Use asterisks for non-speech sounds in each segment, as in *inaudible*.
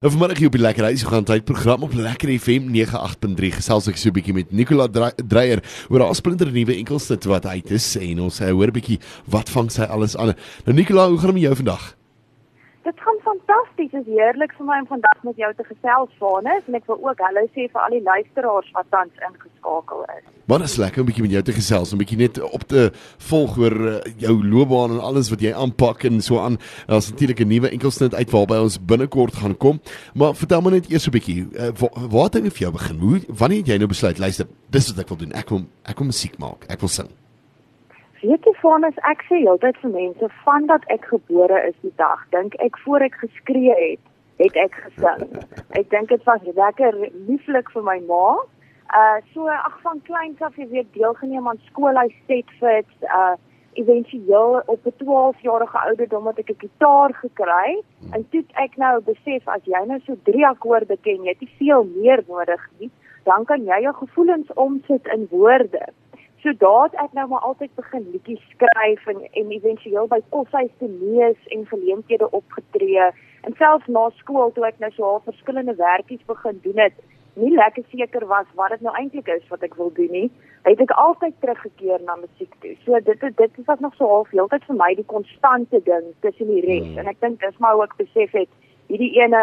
Nou vanmiddag hier op die Lekker Huis gaan tyd program op Lekker FM 98.3 gesels ek so 'n bietjie met Nicola Dreyer oor haar splinter nuwe enkelsnit wat uit is en ons uh, hoor 'n bietjie wat vang sy alles aan. Nou Nicola, hoe gaan dit met jou vandag? Dit gaan fantasties. Dit is heerlik vir my om vandag met jou te gesels, Vanus, en ek wil ook hallo sê vir al die luisteraars wat tans ingeskakel is. Maar is lekker om 'n bietjie met jou te gesels, 'n bietjie net op te volg oor uh, jou loopbaan en alles wat jy aanpak en so aan. Daar's natuurlik 'n nuwe enkelsnit uit waarby ons binnekort gaan kom. Maar vertel my net eers 'n bietjie, uh, waar, het dit vir jou begin? Hoe wanneer het jy nou besluit, luister, dis wat ek wil doen. Ek wil ek wil musiek maak. Ek wil sing. Weet jy van as ek sê heeltyd vir mense van dat ek gebore is die dag, dink ek voor ek geskree het, het ek gesing. *laughs* Ek dink dit was lekker lieflik vir my ma. Uh so ag van kleins af jy weet deelgeneem aan skoolhuis setfit uh éventueel op 'n 12 jarige ouderdom het ek 'n gitaar gekry. En toe ek nou besef as jy nou so drie akkoorde ken jy het nie veel meer nodig nie dan kan jy jou gevoelens omsit in woorde so daad ek nou maar altyd begin liedjies skryf en en éventueel by koshuis te lees en geleenthede opgetree en selfs na skool toe ek nou so al verskillende werkies begin doen het nie lekker seker was wat dit nou eintlik is wat ek wil doen nie, het ek altyd teruggekeer na musiek toe. So dit dit was nog so half heeltyd vir my die konstante ding tussen die res mm. en ek dink dis maar ook besef het hierdie ene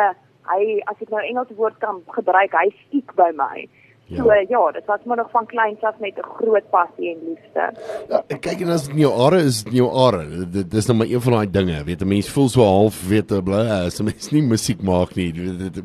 hy as ek nou Engelse woord kan gebruik, hy stiek by my. Ja. So ja, dit was maar nog van kleins af met 'n groot passie en liefde. Ja, ek kyk en as dit jou are is, jou are. Dit dis nou maar een van daai dinge, weet 'n mens voel so half weet bly as 'n mens nie musiek maak nie.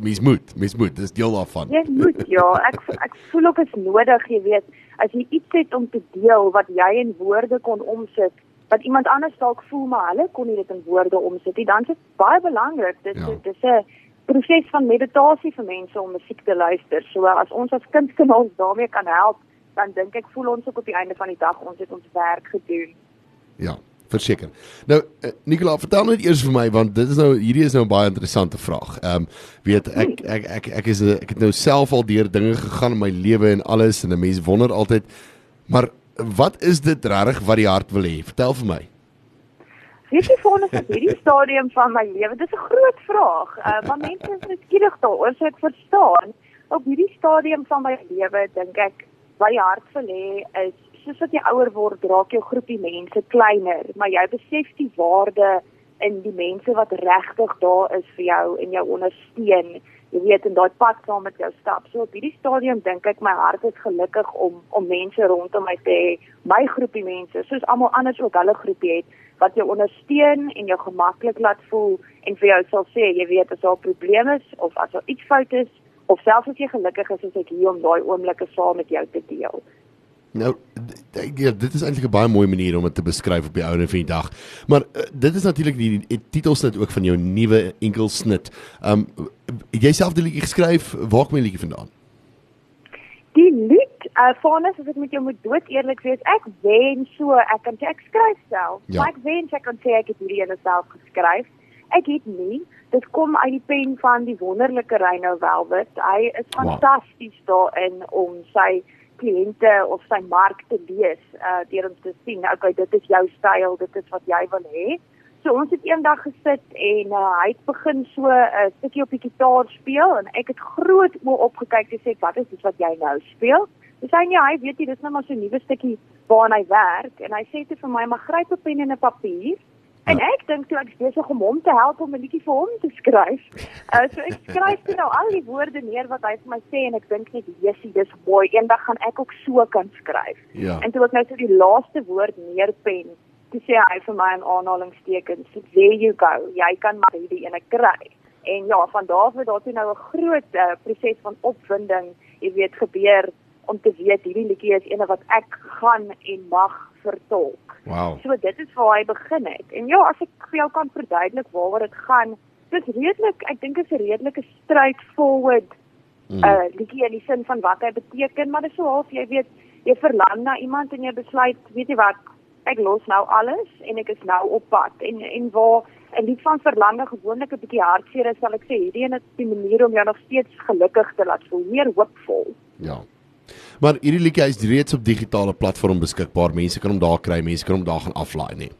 Mens moet, mens moet, dis deel daarvan. Jy moet ja, ek ek voel ook is nodig, jy weet, as jy iets het om te deel wat jy in woorde kon omsit wat iemand anders dalk voel maar hulle kon nie dit in woorde omsit nie, dan is dit baie belangrik. Dit ja. dis 'n proses van meditasie vir mense om musiek te luister. So as ons as kunstenaars daarmee kan help, dan dink ek voel ons ook op die einde van die dag ons het ons werk gedoen. Ja, verseker. Nou uh, Nicola, vertel net eers vir my want dit is nou hierdie is nou 'n baie interessante vraag. Ehm um, weet ek ek ek ek is ek het nou self al deur dinge gegaan in my lewe en alles en 'n mens wonder altyd maar wat is dit regtig wat die hart wil hê? Vertel vir my. Weet jy vir ons op hierdie stadium van my lewe, dis 'n groot vraag. Uh *laughs* maar mense is nuuskierig daaroor, so ek verstaan. Op hierdie stadium van my lewe dink ek wat die hart wil hê is soos wat jy ouer word, raak jou groepie mense kleiner, maar jy besef die waarde in die mense wat regtig daar is vir jou en jou ondersteun. Jy weet in daai pad saam met jou stap. So op hierdie stadium dink ek my hart is gelukkig om om mense rondom my te hê, my groepie mense, soos almal anders ook hulle groepie het wat jou ondersteun en jou gemaklik laat voel en vir jou sal sê jy weet as daar probleme is of as daar iets fout is of selfs as jy gelukkig is as ek hier om daai oomblikke saam met jou te deel. Nou ja, dit is eintlik 'n baie mooi manier om dit te beskryf op die ouene van die dag. Maar uh, dit is natuurlik die, die titelsnit ook van jou nuwe enkelsnit. Um jy self die liedjie geskryf, waar kom die liedjie vandaan? Die lied uh Fanus as ek met jou moet dood eerlik wees, ek wen so, ek kan sê ek skryf self. Ja. Maar ek wen ek kan sê ek het hierdie ene self geskryf. Ek het nie. Dit kom uit die pen van die wonderlike Reyno Velvet. Hy is fantasties wow. daarin om sy kliënte of sy mark te lees, uh deur om te sien, okay, dit is jou styl, dit is wat jy wil hê. So ons het eendag gesit en uh, hy het begin so 'n uh, stukkie op die gitaar speel en ek het groot oë opgekyk en sê wat is dit wat jy nou speel? Hy sê nee, hy weet jy dis nou maar so 'n nuwe stukkie waarna hy werk en hy sê toe vir my maar gryp 'n pen en 'n papier. En ja. ek dink toe ek besig om hom te help om 'n liedjie vir hom te skryf. Uh, so ek skryf toe nou al die woorde neer wat hy vir my sê en ek dink net Jessie, dis mooi. Eendag gaan ek ook so kan skryf. Ja. En toe ek nou so die laaste woord neerpen, toe sê hy vir my in aanhalingstekens, "There you go. Jy kan maar hierdie ene kry." En ja, van daardie daar toe nou 'n groot uh, proses van opwinding, jy weet, gebeur om te weet hierdie liedjie is eene wat ek gaan en mag vertolk. Wow. So dit is waar hy begin het. En ja, as ek vir jou kan verduidelik waaroor dit gaan, dis redelik, ek dink dit is 'n redelike straightforward mm. uh liedjie in die sin van wat hy beteken, maar dit is so half jy weet, jy verlang na iemand en jy besluit, weet jy wat, ek los nou alles en ek is nou op pad. En en waar 'n lied van verlange gewoonlik 'n bietjie hartseer is, sal ek sê, hierdie een is die manier om jou nog steeds gelukkig te laat voel, meer hoopvol. Ja. Maar hierdie liedjie is reeds op digitale platform beskikbaar. Mense kan hom daar kry, mense kan hom daar gaan aflaai, nee.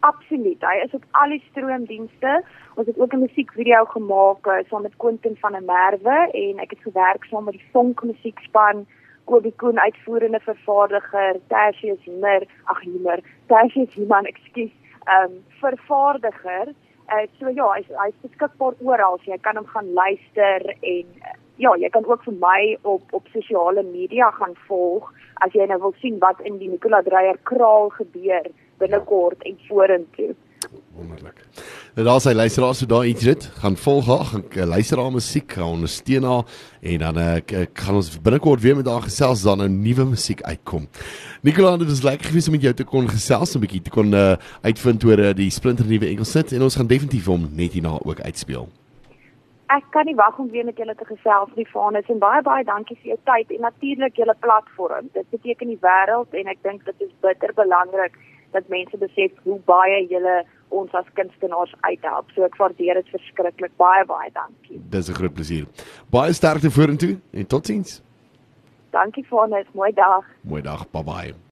Absoluut. Hy is op al die stroomdienste. Ons het ook 'n musiekvideo gemaak uh, saam met Quentin van der Merwe en ek het gewerk saam met die Vonk musiekspan Kobie Koen uitvoerende vervaardiger, Tertius Himmer, ag Himmer, Tertius Himan, ekskuus, ehm um, vervaardiger. Uh, so ja, hy's hy's beskikbaar oral, so jy kan hom gaan luister en uh, ja, jy kan ook vir my op op sosiale media gaan volg as jy nou wil sien wat in die Nicola Dreyer kraal gebeur binnekort en vorentoe. Wonderlik. Nou daar sy luisteraars so daar iets dit, gaan volg haar, gaan uh, luister haar musiek, gaan ondersteun haar en dan uh, gaan ons binnekort weer met haar gesels dan 'n nuwe musiek uitkom. Nicola, dit is lekker gewees om met jou te kon gesels 'n bietjie te kon uh, uitvind oor uh, die splinter nuwe enkelsit en ons gaan definitief hom net hierna ook uitspeel. Ek kan nie wag om weer met julle te gesels nie, Vanus, en baie baie dankie vir jou tyd en natuurlik julle platform. Dit beteken die wêreld en ek dink dit is bitter belangrik dat mense besef hoe baie julle ons as kunstenaars uithelp. So ek waardeer dit verskriklik. Baie baie dankie. Dis 'n groot plesier. Baie sterkte vorentoe en totiens. Dankie 'n mooi dag. Mooi dag. Bye bye.